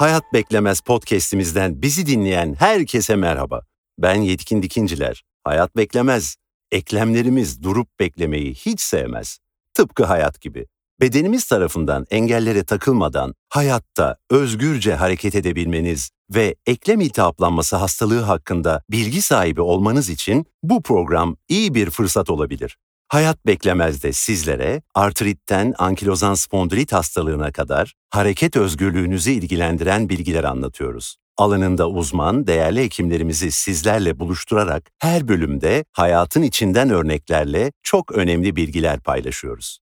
Hayat Beklemez podcast'imizden bizi dinleyen herkese merhaba. Ben Yetkin Dikinciler. Hayat beklemez. Eklemlerimiz durup beklemeyi hiç sevmez. Tıpkı hayat gibi. Bedenimiz tarafından engellere takılmadan hayatta özgürce hareket edebilmeniz ve eklem iltihaplanması hastalığı hakkında bilgi sahibi olmanız için bu program iyi bir fırsat olabilir. Hayat beklemez de sizlere artritten ankilozan spondilit hastalığına kadar hareket özgürlüğünüzü ilgilendiren bilgiler anlatıyoruz. Alanında uzman, değerli hekimlerimizi sizlerle buluşturarak her bölümde hayatın içinden örneklerle çok önemli bilgiler paylaşıyoruz.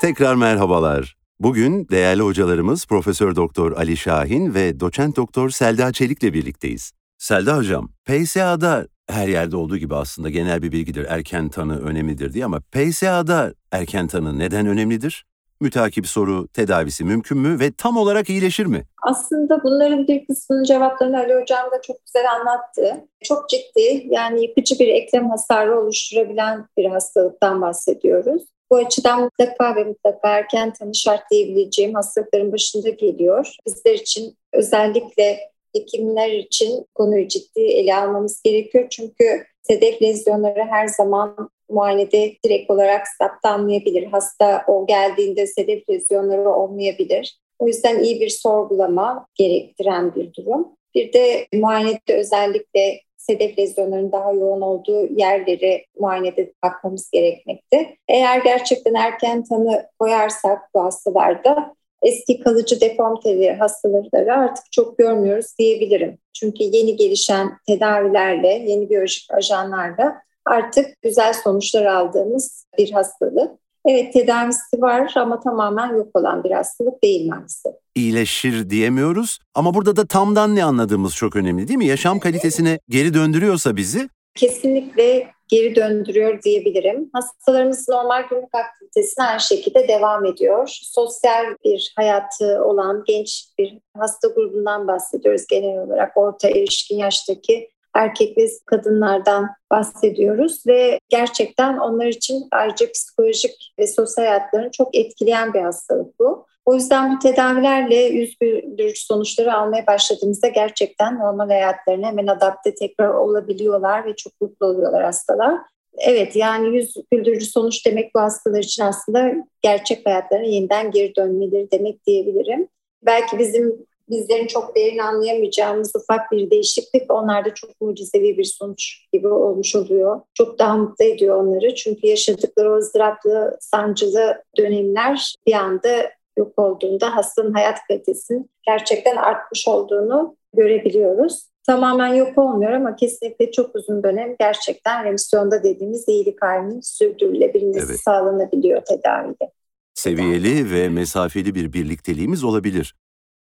Tekrar merhabalar. Bugün değerli hocalarımız Profesör Doktor Ali Şahin ve Doçent Doktor Selda Çelik'le birlikteyiz. Selda hocam, PSA'da her yerde olduğu gibi aslında genel bir bilgidir. Erken tanı önemlidir diye ama PSA'da erken tanı neden önemlidir? Mütakip soru tedavisi mümkün mü ve tam olarak iyileşir mi? Aslında bunların bir kısmının cevaplarını Ali Hocam da çok güzel anlattı. Çok ciddi yani yıkıcı bir eklem hasarı oluşturabilen bir hastalıktan bahsediyoruz. Bu açıdan mutlaka ve mutlaka erken tanı şart diyebileceğim hastalıkların başında geliyor. Bizler için özellikle hekimler için konuyu ciddi ele almamız gerekiyor. Çünkü sedef lezyonları her zaman muayenede direkt olarak saptanmayabilir. Hasta o geldiğinde sedef lezyonları olmayabilir. O yüzden iyi bir sorgulama gerektiren bir durum. Bir de muayenede özellikle sedef lezyonlarının daha yoğun olduğu yerleri muayenede bakmamız gerekmekte. Eğer gerçekten erken tanı koyarsak bu hastalarda eski kalıcı deformteli hastaları artık çok görmüyoruz diyebilirim. Çünkü yeni gelişen tedavilerle, yeni biyolojik ajanlarla artık güzel sonuçlar aldığımız bir hastalık. Evet tedavisi var ama tamamen yok olan bir hastalık değil maalesef. İyileşir diyemiyoruz ama burada da tamdan ne anladığımız çok önemli değil mi? Yaşam kalitesine geri döndürüyorsa bizi kesinlikle geri döndürüyor diyebilirim. Hastalarımız normal günlük aktivitesine her şekilde devam ediyor. Sosyal bir hayatı olan genç bir hasta grubundan bahsediyoruz genel olarak. Orta erişkin yaştaki erkek ve kadınlardan bahsediyoruz ve gerçekten onlar için ayrıca psikolojik ve sosyal hayatlarını çok etkileyen bir hastalık bu. O yüzden bu tedavilerle yüz güldürücü sonuçları almaya başladığımızda gerçekten normal hayatlarına hemen adapte tekrar olabiliyorlar ve çok mutlu oluyorlar hastalar. Evet yani yüz güldürücü sonuç demek bu hastalar için aslında gerçek hayatlarına yeniden geri dönmeleri demek diyebilirim. Belki bizim bizlerin çok derin anlayamayacağımız ufak bir değişiklik onlarda çok mucizevi bir sonuç gibi olmuş oluyor. Çok daha mutlu ediyor onları çünkü yaşadıkları o ızdıraplı, sancılı dönemler bir anda yok olduğunda hastanın hayat kalitesinin gerçekten artmış olduğunu görebiliyoruz. Tamamen yok olmuyor ama kesinlikle çok uzun dönem gerçekten remisyonda dediğimiz iyilik halinin sürdürülebilmesi evet. sağlanabiliyor tedavide. Seviyeli ve mesafeli bir birlikteliğimiz olabilir.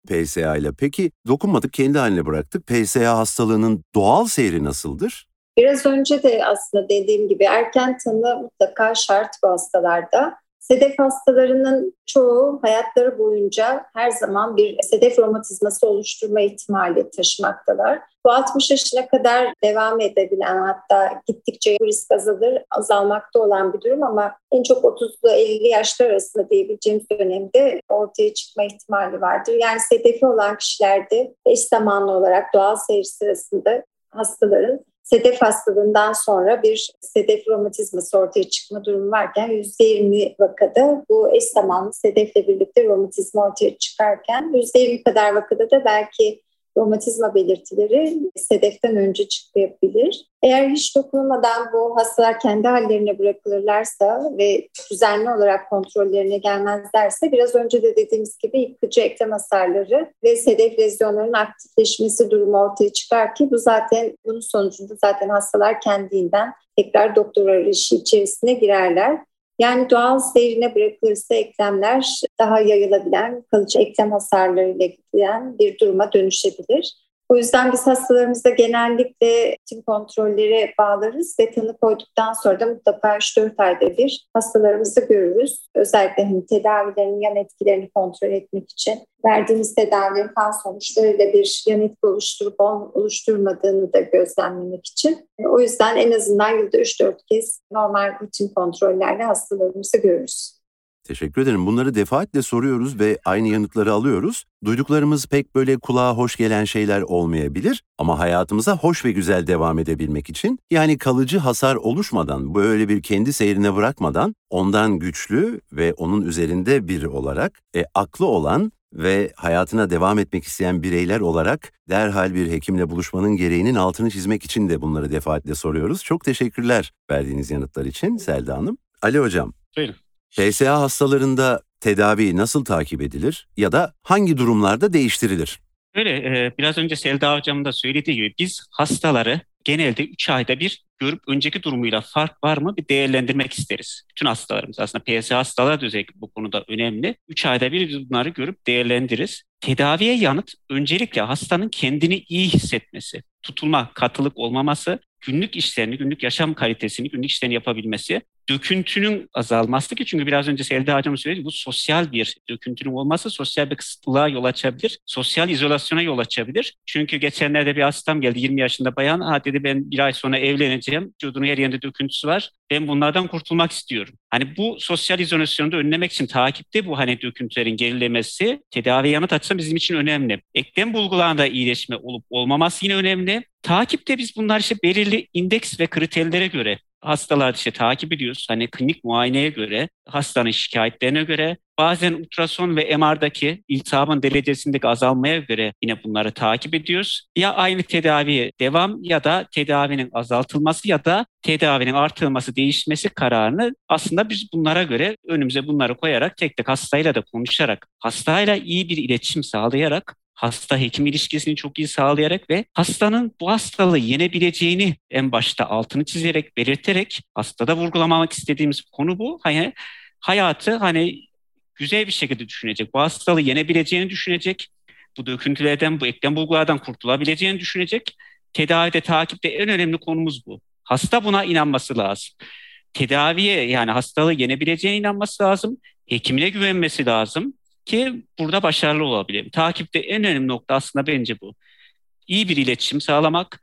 PSA ile. Peki dokunmadık kendi haline bıraktık. PSA hastalığının doğal seyri nasıldır? Biraz önce de aslında dediğim gibi erken tanı mutlaka şart bu hastalarda. Sedef hastalarının çoğu hayatları boyunca her zaman bir sedef romatizması oluşturma ihtimali taşımaktalar. Bu 60 yaşına kadar devam edebilen hatta gittikçe risk azalır, azalmakta olan bir durum ama en çok 30'lu 50 yaşlar arasında diyebileceğimiz dönemde ortaya çıkma ihtimali vardır. Yani sedefi olan kişilerde eş zamanlı olarak doğal seyir sırasında hastaların sedef hastalığından sonra bir sedef romatizması ortaya çıkma durumu varken %20 vakada bu eş zamanlı sedefle birlikte romatizma ortaya çıkarken %20 kadar vakada da belki romatizma belirtileri sedeften önce çıkabilir. Eğer hiç dokunulmadan bu hastalar kendi hallerine bırakılırlarsa ve düzenli olarak kontrollerine gelmezlerse biraz önce de dediğimiz gibi yıkıcı eklem hasarları ve sedef lezyonlarının aktifleşmesi durumu ortaya çıkar ki bu zaten bunun sonucunda zaten hastalar kendinden tekrar doktor arayışı içerisine girerler. Yani doğal seyrine bırakılırsa eklemler daha yayılabilen, kalıcı eklem hasarlarıyla giden bir duruma dönüşebilir. O yüzden biz hastalarımızda genellikle tüm kontrollere bağlarız ve tanı koyduktan sonra da mutlaka 3-4 ayda bir hastalarımızı görürüz. Özellikle hani tedavilerin yan etkilerini kontrol etmek için verdiğimiz tedavilerin kan sonuçlarıyla bir yan etki oluşturup oluşturmadığını da gözlemlemek için. O yüzden en azından yılda 3-4 kez normal rutin kontrollerle hastalarımızı görürüz. Teşekkür ederim. Bunları defaatle soruyoruz ve aynı yanıtları alıyoruz. Duyduklarımız pek böyle kulağa hoş gelen şeyler olmayabilir ama hayatımıza hoş ve güzel devam edebilmek için yani kalıcı hasar oluşmadan, böyle bir kendi seyrine bırakmadan ondan güçlü ve onun üzerinde biri olarak e, aklı olan ve hayatına devam etmek isteyen bireyler olarak derhal bir hekimle buluşmanın gereğinin altını çizmek için de bunları defaatle soruyoruz. Çok teşekkürler verdiğiniz yanıtlar için Selda Hanım. Ali Hocam. Buyurun. PSA hastalarında tedavi nasıl takip edilir ya da hangi durumlarda değiştirilir? Öyle e, biraz önce Selda Hocam'ın da söylediği gibi biz hastaları genelde 3 ayda bir görüp önceki durumuyla fark var mı bir değerlendirmek isteriz. Bütün hastalarımız aslında PSA hastalar da özellikle bu konuda önemli. 3 ayda bir bunları görüp değerlendiririz. Tedaviye yanıt öncelikle hastanın kendini iyi hissetmesi, tutulma, katılık olmaması, günlük işlerini, günlük yaşam kalitesini, günlük işlerini yapabilmesi, döküntünün azalması ki çünkü biraz önce Selda Hocam söyledi bu sosyal bir döküntünün olması sosyal bir kısıtlılığa yol açabilir. Sosyal izolasyona yol açabilir. Çünkü geçenlerde bir hastam geldi 20 yaşında bayan. Ha dedi ben bir ay sonra evleneceğim. Vücudunun her yerinde döküntüsü var. Ben bunlardan kurtulmak istiyorum. Hani bu sosyal izolasyonu da önlemek için takipte bu hani döküntülerin gerilemesi tedavi yanıt açısından bizim için önemli. Eklem bulgularında iyileşme olup olmaması yine önemli. Takipte biz bunlar işte belirli indeks ve kriterlere göre hastalar işte takip ediyoruz. Hani klinik muayeneye göre, hastanın şikayetlerine göre, bazen ultrason ve MR'daki iltihabın derecesindeki azalmaya göre yine bunları takip ediyoruz. Ya aynı tedaviye devam ya da tedavinin azaltılması ya da tedavinin artırılması, değişmesi kararını aslında biz bunlara göre önümüze bunları koyarak tek tek hastayla da konuşarak, hastayla iyi bir iletişim sağlayarak hasta hekim ilişkisini çok iyi sağlayarak ve hastanın bu hastalığı yenebileceğini en başta altını çizerek, belirterek hastada vurgulamamak istediğimiz konu bu. Hani hayatı hani güzel bir şekilde düşünecek. Bu hastalığı yenebileceğini düşünecek. Bu döküntülerden, bu eklem bulgulardan kurtulabileceğini düşünecek. Tedavide, takipte en önemli konumuz bu. Hasta buna inanması lazım. Tedaviye yani hastalığı yenebileceğine inanması lazım. Hekimine güvenmesi lazım ki burada başarılı olabilirim. Takipte en önemli nokta aslında bence bu. İyi bir iletişim sağlamak,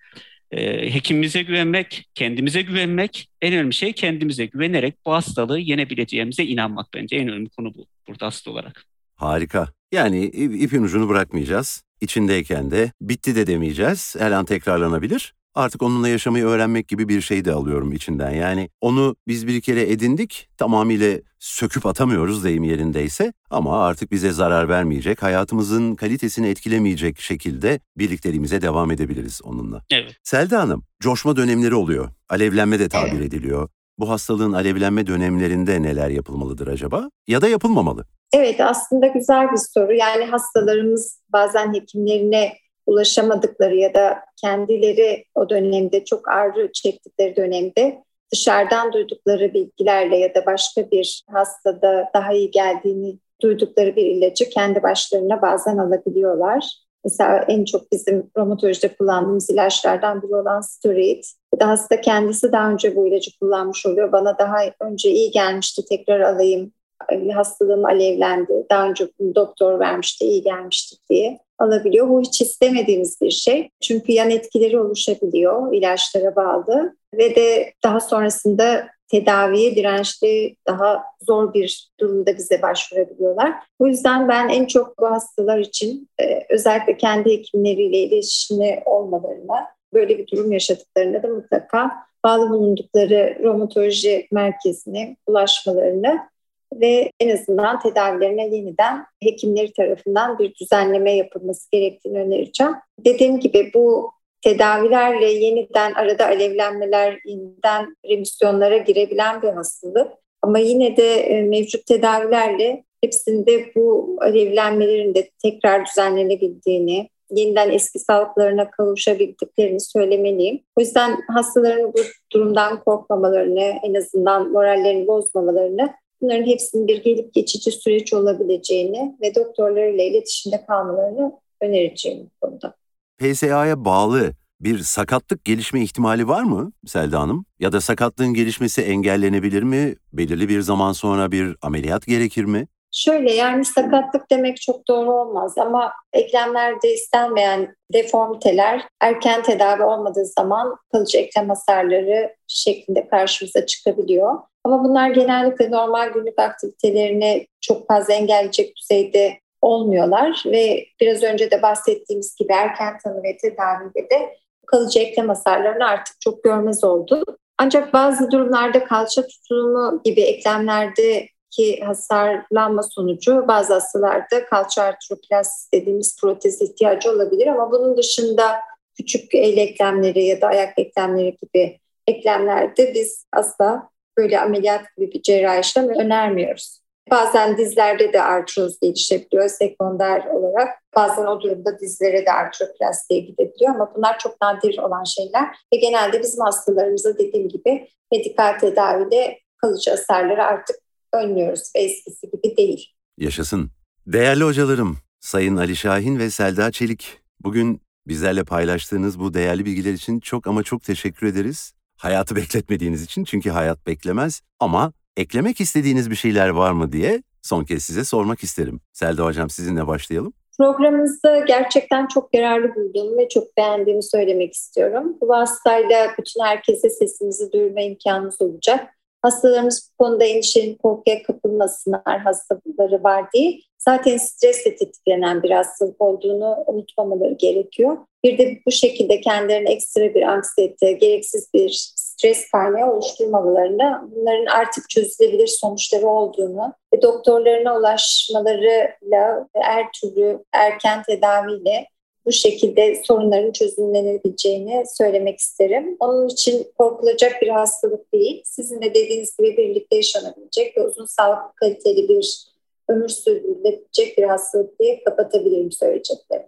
e, hekimimize güvenmek, kendimize güvenmek, en önemli şey kendimize güvenerek bu hastalığı yenebileceğimize inanmak bence en önemli konu bu burada hasta olarak. Harika. Yani ipin ucunu bırakmayacağız. İçindeyken de bitti de demeyeceğiz. Her an tekrarlanabilir artık onunla yaşamayı öğrenmek gibi bir şey de alıyorum içinden. Yani onu biz bir kere edindik, tamamıyla söküp atamıyoruz deyim yerindeyse ama artık bize zarar vermeyecek, hayatımızın kalitesini etkilemeyecek şekilde birlikteliğimize devam edebiliriz onunla. Evet. Selda Hanım, coşma dönemleri oluyor. Alevlenme de tabir evet. ediliyor. Bu hastalığın alevlenme dönemlerinde neler yapılmalıdır acaba ya da yapılmamalı? Evet aslında güzel bir soru. Yani hastalarımız bazen hekimlerine ulaşamadıkları ya da kendileri o dönemde çok ağrı çektikleri dönemde dışarıdan duydukları bilgilerle ya da başka bir hastada daha iyi geldiğini duydukları bir ilacı kendi başlarına bazen alabiliyorlar. Mesela en çok bizim romatolojide kullandığımız ilaçlardan biri olan steroid. Hasta kendisi daha önce bu ilacı kullanmış oluyor. Bana daha önce iyi gelmişti tekrar alayım. Hastalığım alevlendi. Daha önce doktor vermişti iyi gelmişti diye alabiliyor. Bu hiç istemediğimiz bir şey. Çünkü yan etkileri oluşabiliyor ilaçlara bağlı ve de daha sonrasında tedaviye dirençli daha zor bir durumda bize başvurabiliyorlar. Bu yüzden ben en çok bu hastalar için e, özellikle kendi hekimleriyle iletişimde olmalarına, böyle bir durum yaşadıklarında da mutlaka bağlı bulundukları romatoloji merkezine ulaşmalarını ve en azından tedavilerine yeniden hekimleri tarafından bir düzenleme yapılması gerektiğini önereceğim. Dediğim gibi bu tedavilerle yeniden arada alevlenmeler, yeniden remisyonlara girebilen bir hastalık. Ama yine de e, mevcut tedavilerle hepsinde bu alevlenmelerin de tekrar düzenlenebildiğini, yeniden eski sağlıklarına kavuşabildiklerini söylemeliyim. O yüzden hastaların bu durumdan korkmamalarını, en azından morallerini bozmamalarını Bunların hepsinin bir gelip geçici süreç olabileceğini ve doktorlarıyla iletişimde kalmalarını önereceğim konuda. PSA'ya bağlı bir sakatlık gelişme ihtimali var mı Selda Hanım? Ya da sakatlığın gelişmesi engellenebilir mi? Belirli bir zaman sonra bir ameliyat gerekir mi? Şöyle yani sakatlık demek çok doğru olmaz ama eklemlerde istenmeyen deformiteler erken tedavi olmadığı zaman kalıcı eklem hasarları şeklinde karşımıza çıkabiliyor. Ama bunlar genellikle normal günlük aktivitelerini çok fazla engelleyecek düzeyde olmuyorlar ve biraz önce de bahsettiğimiz gibi erken tanı ve tedavide de kalıcı eklem hasarlarını artık çok görmez oldu. Ancak bazı durumlarda kalça tutulumu gibi eklemlerde ki hasarlanma sonucu bazı hastalarda kalça artroplasti dediğimiz protez ihtiyacı olabilir ama bunun dışında küçük el eklemleri ya da ayak eklemleri gibi eklemlerde biz asla böyle ameliyat gibi bir cerrahi işlem önermiyoruz. Bazen dizlerde de artroz gelişebiliyor sekonder olarak. Bazen o durumda dizlere de artroplastiye gidebiliyor ama bunlar çok nadir olan şeyler. Ve genelde bizim hastalarımıza dediğim gibi medikal tedavide kalıcı hasarları artık önlüyoruz ve eskisi gibi değil. Yaşasın. Değerli hocalarım, Sayın Ali Şahin ve Selda Çelik, bugün bizlerle paylaştığınız bu değerli bilgiler için çok ama çok teşekkür ederiz. Hayatı bekletmediğiniz için çünkü hayat beklemez ama eklemek istediğiniz bir şeyler var mı diye son kez size sormak isterim. Selda Hocam sizinle başlayalım. Programımızda gerçekten çok yararlı bulduğumu ve çok beğendiğimi söylemek istiyorum. Bu vasıtayla bütün herkese sesimizi duyurma imkanımız olacak. Hastalarımız bu konuda endişenin korkuya kapılmasınlar hastalıkları var diye. Zaten stresle tetiklenen bir hastalık olduğunu unutmamaları gerekiyor. Bir de bu şekilde kendilerine ekstra bir anksiyete, gereksiz bir stres kaynağı oluşturmamalarını, bunların artık çözülebilir sonuçları olduğunu ve doktorlarına ulaşmalarıyla her türlü erken tedaviyle bu şekilde sorunların çözümlenebileceğini söylemek isterim. Onun için korkulacak bir hastalık değil. Sizin de dediğiniz gibi birlikte yaşanabilecek ve uzun sağlıklı kaliteli bir ömür sürdürülebilecek bir hastalık diye kapatabilirim söyleyeceklerim.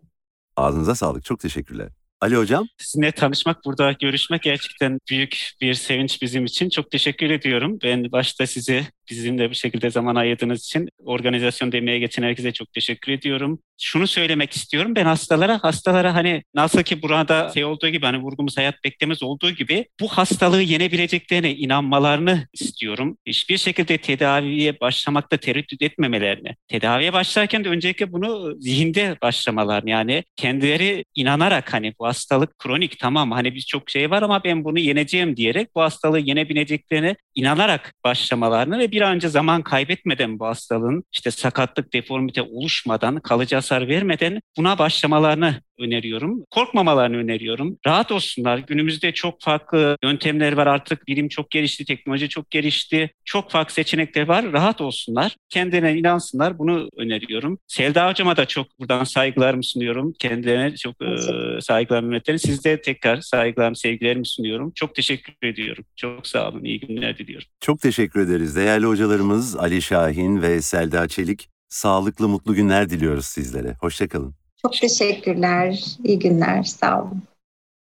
Ağzınıza sağlık. Çok teşekkürler. Ali Hocam. Sizinle tanışmak, burada görüşmek gerçekten büyük bir sevinç bizim için. Çok teşekkür ediyorum. Ben başta sizi bizimle bu şekilde zaman ayırdığınız için organizasyon demeye geçen herkese çok teşekkür ediyorum. Şunu söylemek istiyorum. Ben hastalara, hastalara hani nasıl ki burada şey olduğu gibi hani vurgumuz hayat beklemez olduğu gibi bu hastalığı yenebileceklerine inanmalarını istiyorum. Hiçbir şekilde tedaviye başlamakta tereddüt etmemelerini. Tedaviye başlarken de öncelikle bunu zihinde başlamalarını yani kendileri inanarak hani bu hastalık kronik tamam hani biz çok şey var ama ben bunu yeneceğim diyerek bu hastalığı yenebileceklerine inanarak başlamalarını ve bir an önce zaman kaybetmeden bu hastalığın işte sakatlık, deformite oluşmadan, kalıcı hasar vermeden buna başlamalarını öneriyorum. Korkmamalarını öneriyorum. Rahat olsunlar. Günümüzde çok farklı yöntemler var artık. Bilim çok gelişti, teknoloji çok gelişti. Çok farklı seçenekler var. Rahat olsunlar. Kendine inansınlar. Bunu öneriyorum. Selda Hocama da çok buradan saygılarımı sunuyorum. Kendilerine çok e, saygılarımı ederim. Sizde tekrar saygılarımı, sevgilerimi sunuyorum. Çok teşekkür ediyorum. Çok sağ olun. İyi günler diliyorum. Çok teşekkür ederiz. Değerli hocalarımız Ali Şahin ve Selda Çelik. Sağlıklı, mutlu günler diliyoruz sizlere. Hoşçakalın. Çok teşekkürler. İyi günler. Sağ olun.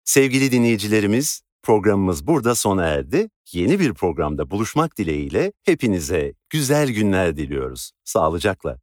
Sevgili dinleyicilerimiz, programımız burada sona erdi. Yeni bir programda buluşmak dileğiyle hepinize güzel günler diliyoruz. Sağlıcakla.